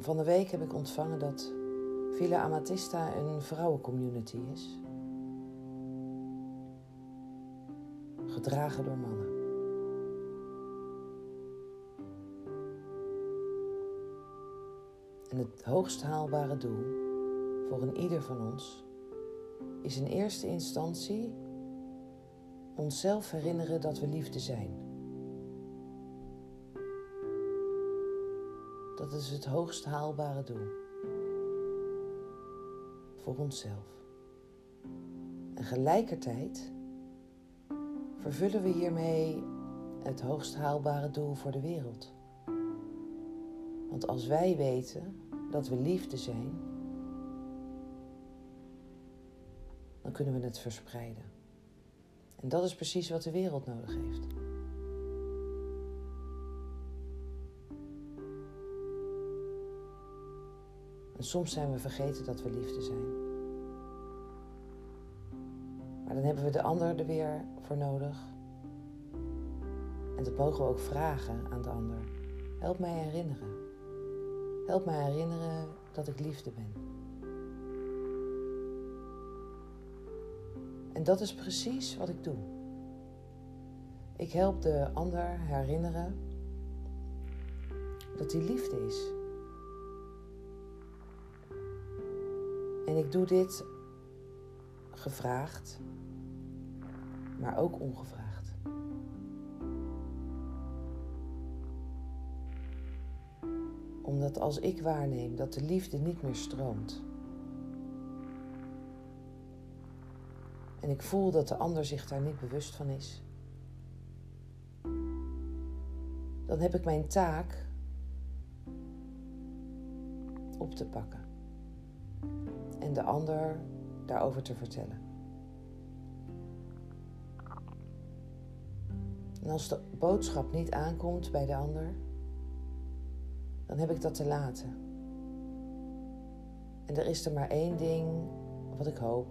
Van de week heb ik ontvangen dat Villa Amatista een vrouwencommunity is. Gedragen door mannen. En het hoogst haalbare doel voor een ieder van ons is in eerste instantie onszelf herinneren dat we liefde zijn. Dat is het hoogst haalbare doel. Voor onszelf. En gelijkertijd vervullen we hiermee het hoogst haalbare doel voor de wereld. Want als wij weten dat we liefde zijn, dan kunnen we het verspreiden. En dat is precies wat de wereld nodig heeft. En soms zijn we vergeten dat we liefde zijn. Maar dan hebben we de ander er weer voor nodig. En dat mogen we ook vragen aan de ander. Help mij herinneren. Help mij herinneren dat ik liefde ben. En dat is precies wat ik doe. Ik help de ander herinneren dat hij liefde is. En ik doe dit gevraagd, maar ook ongevraagd. Omdat als ik waarneem dat de liefde niet meer stroomt, en ik voel dat de ander zich daar niet bewust van is, dan heb ik mijn taak op te pakken en de ander daarover te vertellen. En als de boodschap niet aankomt bij de ander, dan heb ik dat te laten. En er is er maar één ding wat ik hoop,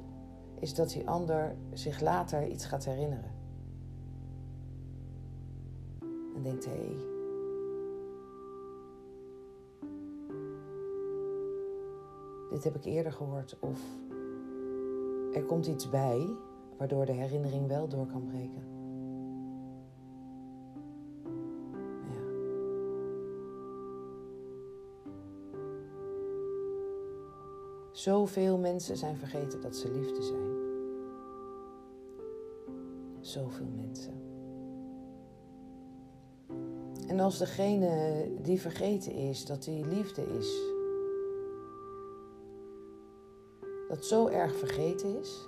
is dat die ander zich later iets gaat herinneren. En denkt, hé, hey, dit heb ik eerder gehoord. Of er komt iets bij waardoor de herinnering wel door kan breken. Ja. Zoveel mensen zijn vergeten dat ze liefde zijn. Zoveel mensen. En als degene die vergeten is dat die liefde is, dat zo erg vergeten is,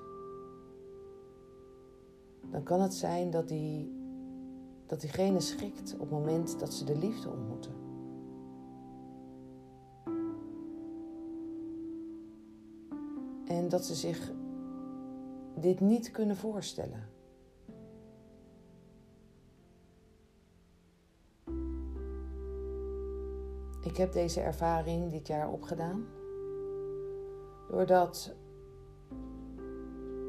dan kan het zijn dat, die, dat diegene schikt op het moment dat ze de liefde ontmoeten. En dat ze zich dit niet kunnen voorstellen. Ik heb deze ervaring dit jaar opgedaan. Doordat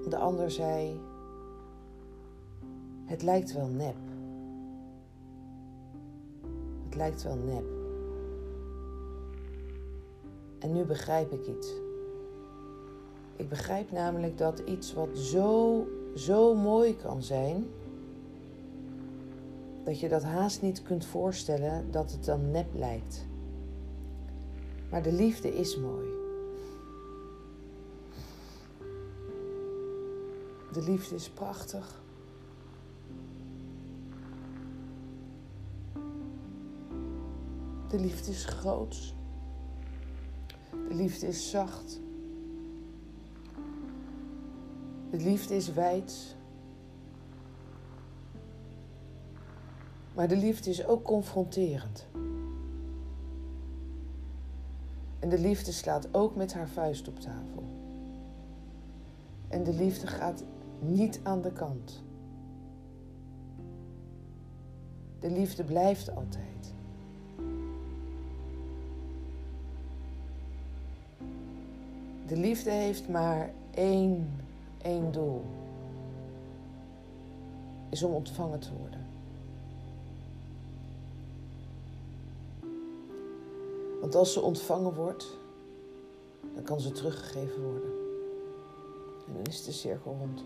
de ander zei: Het lijkt wel nep. Het lijkt wel nep. En nu begrijp ik iets. Ik begrijp namelijk dat iets wat zo, zo mooi kan zijn, dat je dat haast niet kunt voorstellen dat het dan nep lijkt. Maar de liefde is mooi. De liefde is prachtig. De liefde is groot. De liefde is zacht. De liefde is wijd. Maar de liefde is ook confronterend. En de liefde slaat ook met haar vuist op tafel. En de liefde gaat niet aan de kant. De liefde blijft altijd. De liefde heeft maar één, één doel. Is om ontvangen te worden. Want als ze ontvangen wordt, dan kan ze teruggegeven worden. En dan is de cirkel rond.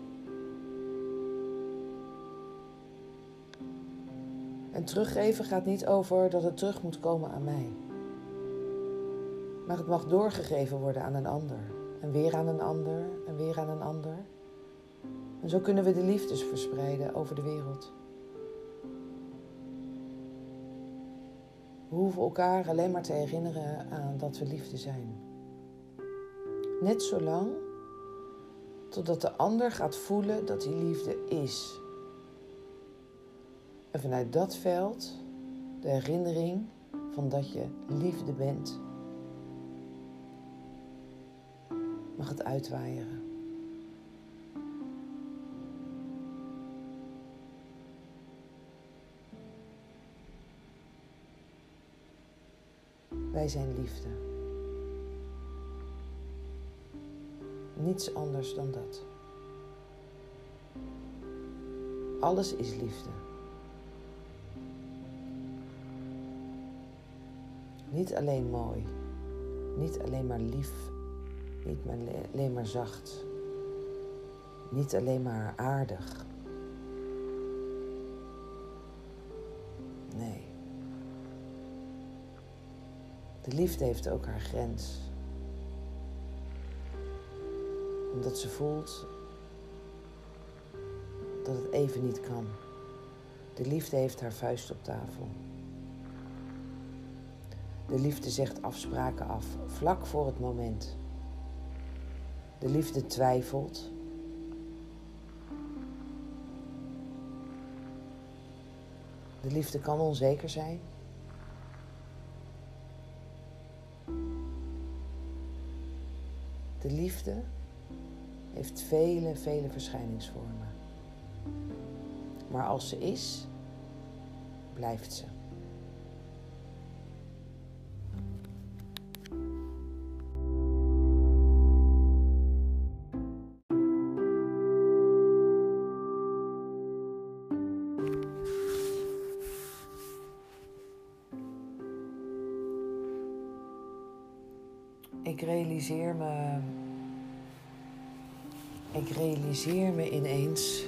En teruggeven gaat niet over dat het terug moet komen aan mij. Maar het mag doorgegeven worden aan een ander. En weer aan een ander. En weer aan een ander. En zo kunnen we de liefdes verspreiden over de wereld. We hoeven elkaar alleen maar te herinneren aan dat we liefde zijn. Net zolang totdat de ander gaat voelen dat die liefde is. En vanuit dat veld de herinnering van dat je liefde bent, mag het uitwaaieren. Wij zijn liefde. Niets anders dan dat. Alles is liefde. Niet alleen mooi, niet alleen maar lief, niet alleen maar zacht, niet alleen maar aardig. Nee. De liefde heeft ook haar grens. Omdat ze voelt dat het even niet kan. De liefde heeft haar vuist op tafel. De liefde zegt afspraken af, vlak voor het moment. De liefde twijfelt. De liefde kan onzeker zijn. De liefde heeft vele, vele verschijningsvormen. Maar als ze is, blijft ze. Ik realiseer me. Ik realiseer me ineens.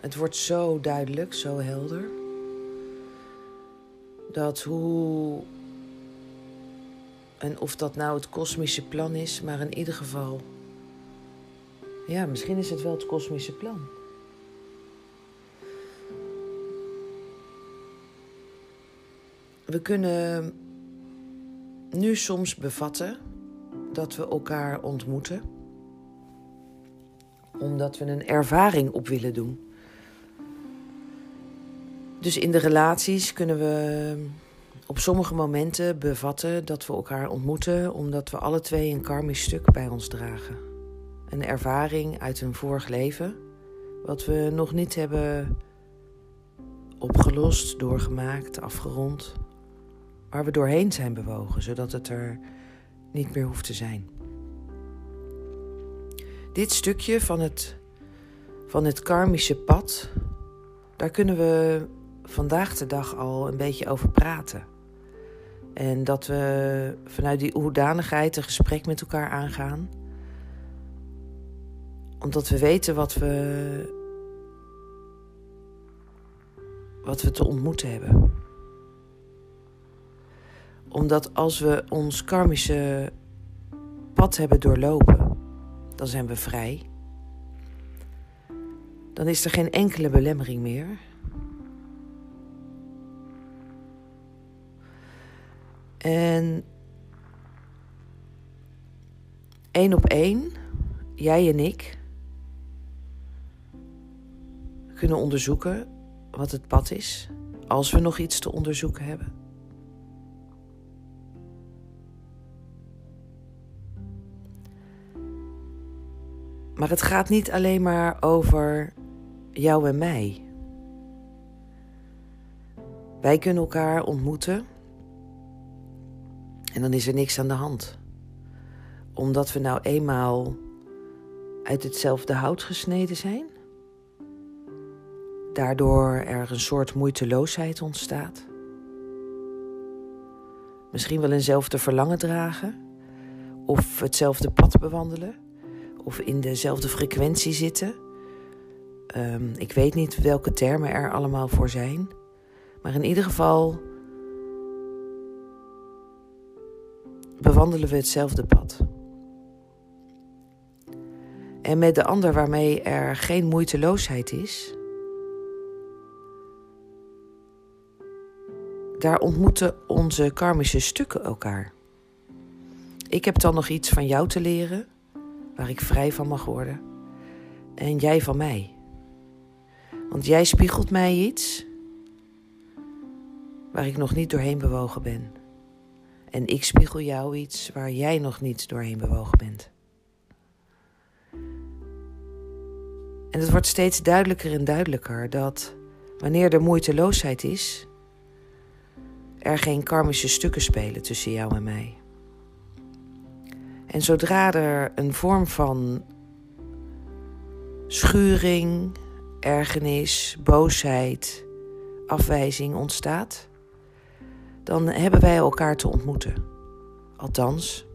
Het wordt zo duidelijk, zo helder. Dat hoe. En of dat nou het kosmische plan is, maar in ieder geval. Ja, misschien is het wel het kosmische plan. We kunnen nu soms bevatten dat we elkaar ontmoeten, omdat we een ervaring op willen doen. Dus in de relaties kunnen we op sommige momenten bevatten dat we elkaar ontmoeten omdat we alle twee een karmisch stuk bij ons dragen. Een ervaring uit een vorig leven, wat we nog niet hebben opgelost, doorgemaakt, afgerond waar we doorheen zijn bewogen, zodat het er niet meer hoeft te zijn. Dit stukje van het, van het karmische pad, daar kunnen we vandaag de dag al een beetje over praten. En dat we vanuit die hoedanigheid een gesprek met elkaar aangaan. Omdat we weten wat we, wat we te ontmoeten hebben omdat als we ons karmische pad hebben doorlopen, dan zijn we vrij. Dan is er geen enkele belemmering meer. En één op één, jij en ik, kunnen onderzoeken wat het pad is, als we nog iets te onderzoeken hebben. Maar het gaat niet alleen maar over jou en mij. Wij kunnen elkaar ontmoeten en dan is er niks aan de hand. Omdat we nou eenmaal uit hetzelfde hout gesneden zijn. daardoor er een soort moeiteloosheid ontstaat. Misschien wel eenzelfde verlangen dragen, of hetzelfde pad bewandelen, of in dezelfde frequentie zitten. Um, ik weet niet welke termen er allemaal voor zijn, maar in ieder geval bewandelen we hetzelfde pad. En met de ander waarmee er geen moeiteloosheid is, daar ontmoeten onze karmische stukken elkaar. Ik heb dan nog iets van jou te leren, waar ik vrij van mag worden, en jij van mij. Want jij spiegelt mij iets waar ik nog niet doorheen bewogen ben. En ik spiegel jou iets waar jij nog niet doorheen bewogen bent. En het wordt steeds duidelijker en duidelijker dat wanneer er moeiteloosheid is, er geen karmische stukken spelen tussen jou en mij. En zodra er een vorm van schuring, ergernis, boosheid, afwijzing ontstaat, dan hebben wij elkaar te ontmoeten. Althans,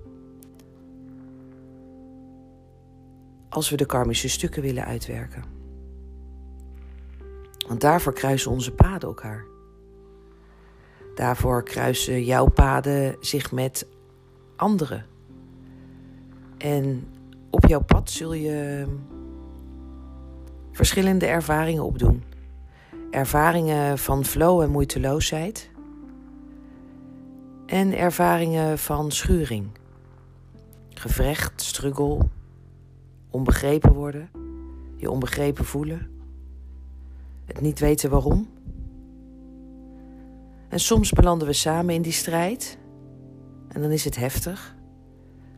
als we de karmische stukken willen uitwerken. Want daarvoor kruisen onze paden elkaar. Daarvoor kruisen jouw paden zich met anderen. En op jouw pad zul je verschillende ervaringen opdoen. Ervaringen van flow en moeiteloosheid. En ervaringen van schuring. Gevrecht, struggle, onbegrepen worden, je onbegrepen voelen, het niet weten waarom. En soms belanden we samen in die strijd en dan is het heftig,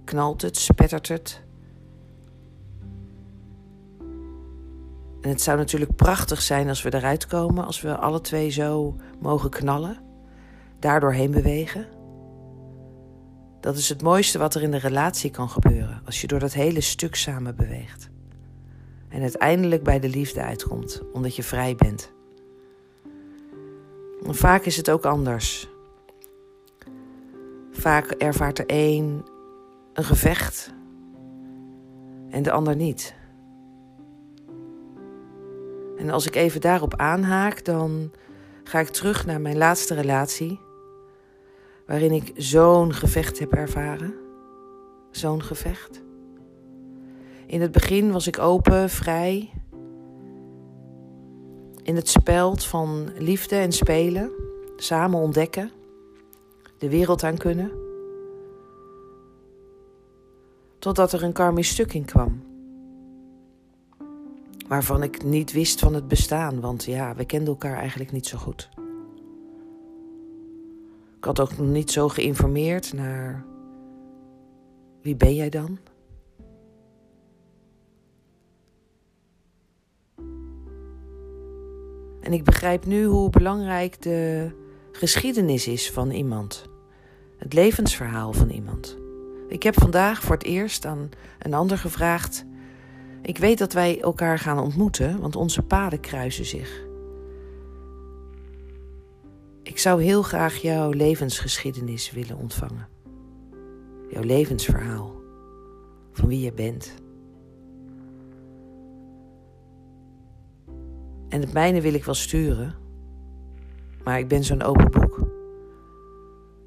knalt het, spettert het. En het zou natuurlijk prachtig zijn als we eruit komen, als we alle twee zo mogen knallen, daardoor heen bewegen. Dat is het mooiste wat er in de relatie kan gebeuren, als je door dat hele stuk samen beweegt. En uiteindelijk bij de liefde uitkomt, omdat je vrij bent. En vaak is het ook anders. Vaak ervaart er een een gevecht en de ander niet. En als ik even daarop aanhaak, dan ga ik terug naar mijn laatste relatie waarin ik zo'n gevecht heb ervaren. Zo'n gevecht. In het begin was ik open, vrij. In het speld van liefde en spelen, samen ontdekken, de wereld aan kunnen. Totdat er een karmisch stuk in kwam. Waarvan ik niet wist van het bestaan, want ja, we kenden elkaar eigenlijk niet zo goed. Ik had ook niet zo geïnformeerd naar wie ben jij dan? En ik begrijp nu hoe belangrijk de geschiedenis is van iemand. Het levensverhaal van iemand. Ik heb vandaag voor het eerst aan een ander gevraagd. Ik weet dat wij elkaar gaan ontmoeten, want onze paden kruisen zich. Ik zou heel graag jouw levensgeschiedenis willen ontvangen. Jouw levensverhaal. Van wie je bent. En het mijne wil ik wel sturen. Maar ik ben zo'n open boek.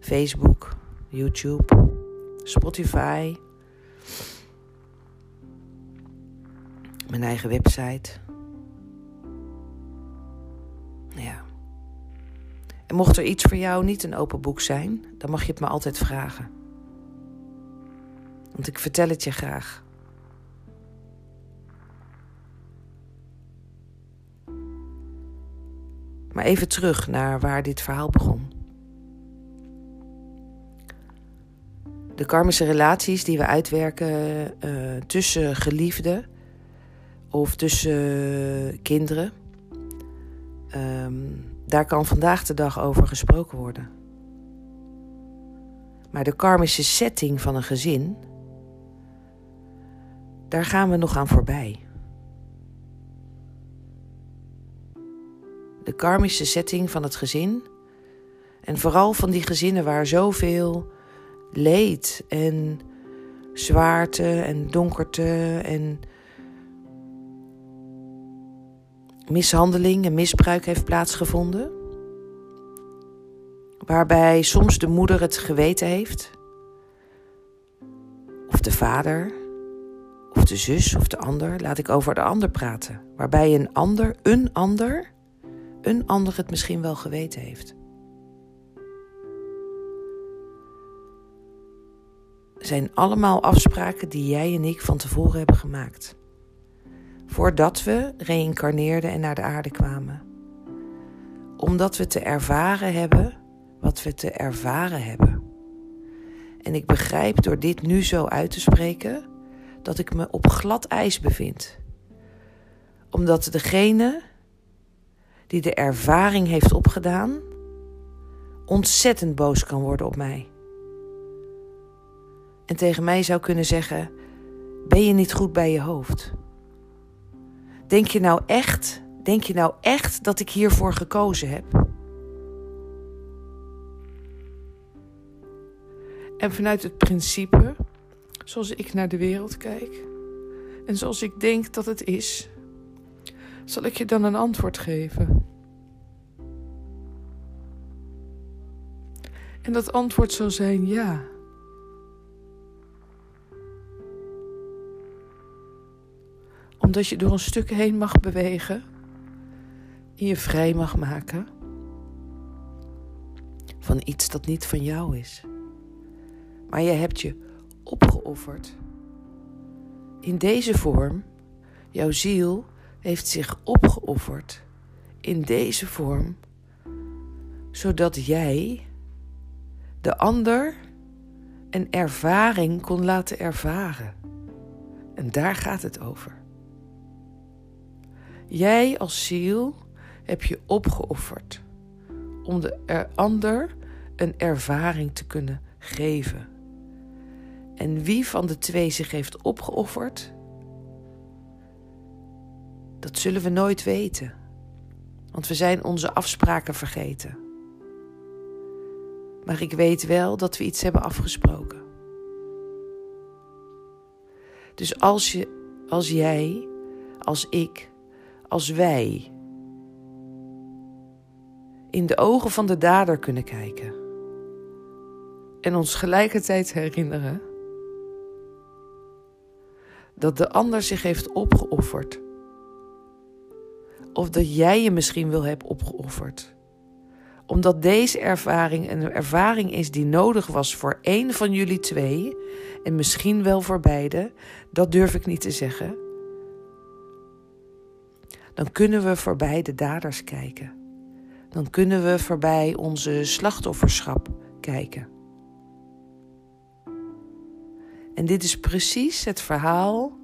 Facebook, YouTube, Spotify. Mijn eigen website. Ja. En mocht er iets voor jou niet een open boek zijn, dan mag je het me altijd vragen. Want ik vertel het je graag. Maar even terug naar waar dit verhaal begon. De karmische relaties die we uitwerken uh, tussen geliefden of tussen kinderen. Um, daar kan vandaag de dag over gesproken worden. Maar de karmische setting van een gezin, daar gaan we nog aan voorbij. de karmische setting van het gezin. En vooral van die gezinnen waar zoveel leed en zwaarte en donkerte en mishandeling en misbruik heeft plaatsgevonden. Waarbij soms de moeder het geweten heeft, of de vader, of de zus of de ander. Laat ik over de ander praten. Waarbij een ander, een ander, een ander het misschien wel geweten heeft. Zijn allemaal afspraken die jij en ik van tevoren hebben gemaakt. Voordat we reïncarneerden en naar de aarde kwamen. Omdat we te ervaren hebben wat we te ervaren hebben. En ik begrijp door dit nu zo uit te spreken dat ik me op glad ijs bevind. Omdat degene die de ervaring heeft opgedaan, ontzettend boos kan worden op mij en tegen mij zou kunnen zeggen: Ben je niet goed bij je hoofd? Denk je nou echt, denk je nou echt dat ik hiervoor gekozen heb? En vanuit het principe, zoals ik naar de wereld kijk en zoals ik denk dat het is, zal ik je dan een antwoord geven. En dat antwoord zal zijn ja. Omdat je door een stuk heen mag bewegen. En je vrij mag maken. Van iets dat niet van jou is. Maar je hebt je opgeofferd. In deze vorm. Jouw ziel heeft zich opgeofferd. In deze vorm. Zodat jij de ander een ervaring kon laten ervaren. En daar gaat het over. Jij als ziel heb je opgeofferd om de ander een ervaring te kunnen geven. En wie van de twee zich heeft opgeofferd, dat zullen we nooit weten. Want we zijn onze afspraken vergeten. Maar ik weet wel dat we iets hebben afgesproken. Dus als, je, als jij, als ik, als wij in de ogen van de dader kunnen kijken en ons gelijkertijd herinneren dat de ander zich heeft opgeofferd. Of dat jij je misschien wel hebt opgeofferd. Omdat deze ervaring een ervaring is die nodig was voor één van jullie twee en misschien wel voor beide, dat durf ik niet te zeggen dan kunnen we voorbij de daders kijken. Dan kunnen we voorbij onze slachtofferschap kijken. En dit is precies het verhaal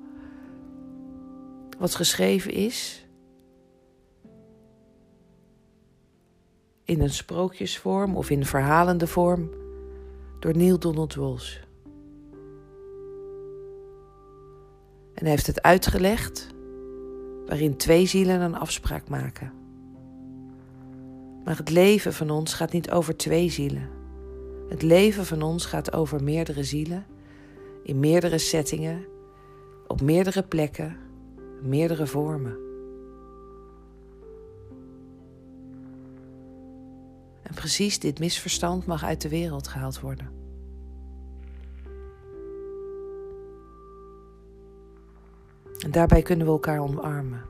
wat geschreven is in een sprookjesvorm of in verhalende vorm door Neil Donald Walsh. En hij heeft het uitgelegd waarin twee zielen een afspraak maken. Maar het leven van ons gaat niet over twee zielen. Het leven van ons gaat over meerdere zielen, in meerdere settingen, op meerdere plekken, meerdere vormen. En precies dit misverstand mag uit de wereld gehaald worden. En daarbij kunnen we elkaar omarmen.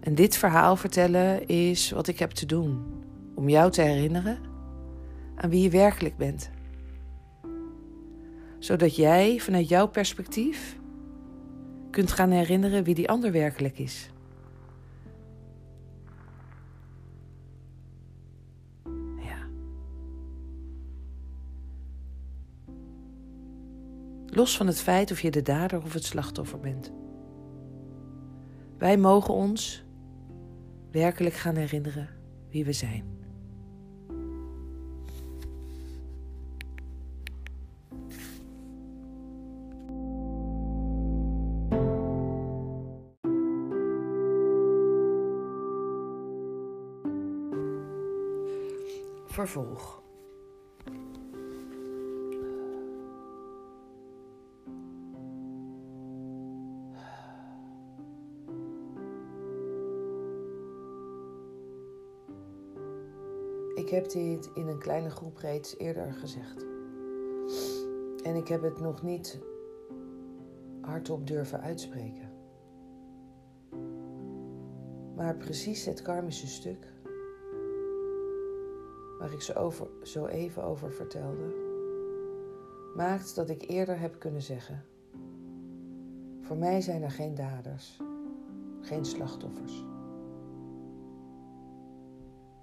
En dit verhaal vertellen is wat ik heb te doen. Om jou te herinneren aan wie je werkelijk bent. Zodat jij vanuit jouw perspectief kunt gaan herinneren wie die ander werkelijk is. los van het feit of je de dader of het slachtoffer bent. Wij mogen ons werkelijk gaan herinneren wie we zijn. Vervolg. Ik heb dit in een kleine groep reeds eerder gezegd. En ik heb het nog niet hardop durven uitspreken. Maar precies het karmische stuk waar ik zo, over, zo even over vertelde, maakt dat ik eerder heb kunnen zeggen: Voor mij zijn er geen daders, geen slachtoffers.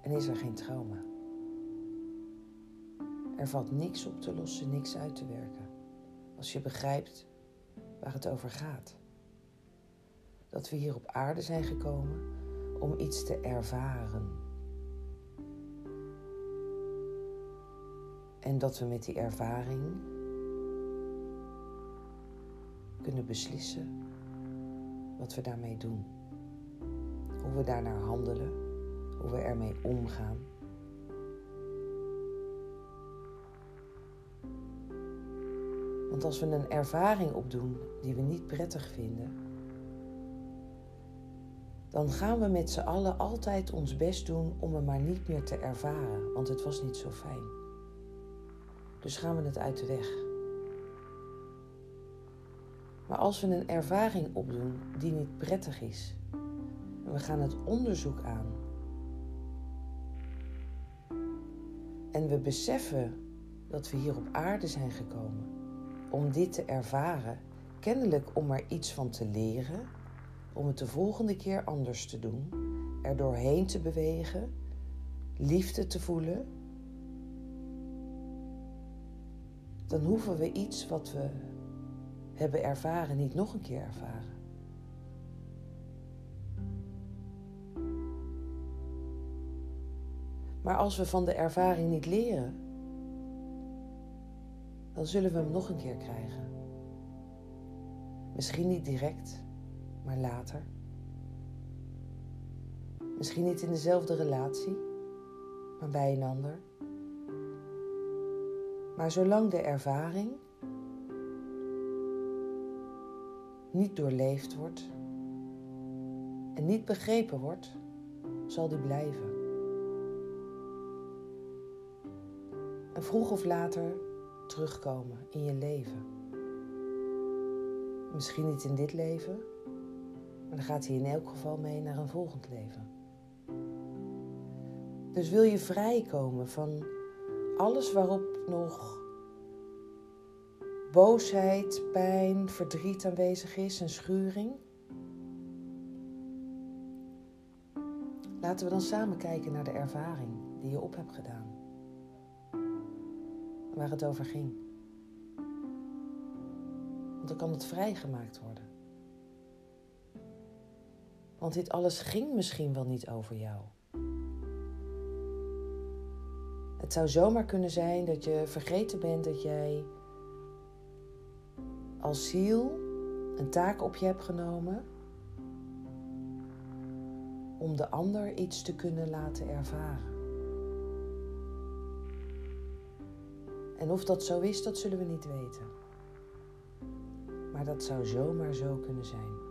En is er geen trauma. Er valt niks op te lossen, niks uit te werken. Als je begrijpt waar het over gaat. Dat we hier op aarde zijn gekomen om iets te ervaren. En dat we met die ervaring kunnen beslissen wat we daarmee doen. Hoe we daarnaar handelen, hoe we ermee omgaan. Want als we een ervaring opdoen die we niet prettig vinden, dan gaan we met z'n allen altijd ons best doen om hem maar niet meer te ervaren, want het was niet zo fijn. Dus gaan we het uit de weg. Maar als we een ervaring opdoen die niet prettig is, en we gaan het onderzoek aan, en we beseffen dat we hier op aarde zijn gekomen om dit te ervaren, kennelijk om er iets van te leren, om het de volgende keer anders te doen, er doorheen te bewegen, liefde te voelen, dan hoeven we iets wat we hebben ervaren niet nog een keer ervaren. Maar als we van de ervaring niet leren, dan zullen we hem nog een keer krijgen. Misschien niet direct, maar later. Misschien niet in dezelfde relatie, maar bij een ander. Maar zolang de ervaring niet doorleefd wordt en niet begrepen wordt, zal die blijven. En vroeg of later terugkomen in je leven. Misschien niet in dit leven, maar dan gaat hij in elk geval mee naar een volgend leven. Dus wil je vrijkomen van alles waarop nog boosheid, pijn, verdriet aanwezig is en schuring? Laten we dan samen kijken naar de ervaring die je op hebt gedaan. Waar het over ging. Want dan kan het vrijgemaakt worden. Want dit alles ging misschien wel niet over jou. Het zou zomaar kunnen zijn dat je vergeten bent dat jij als ziel een taak op je hebt genomen om de ander iets te kunnen laten ervaren. En of dat zo is, dat zullen we niet weten. Maar dat zou zomaar zo kunnen zijn.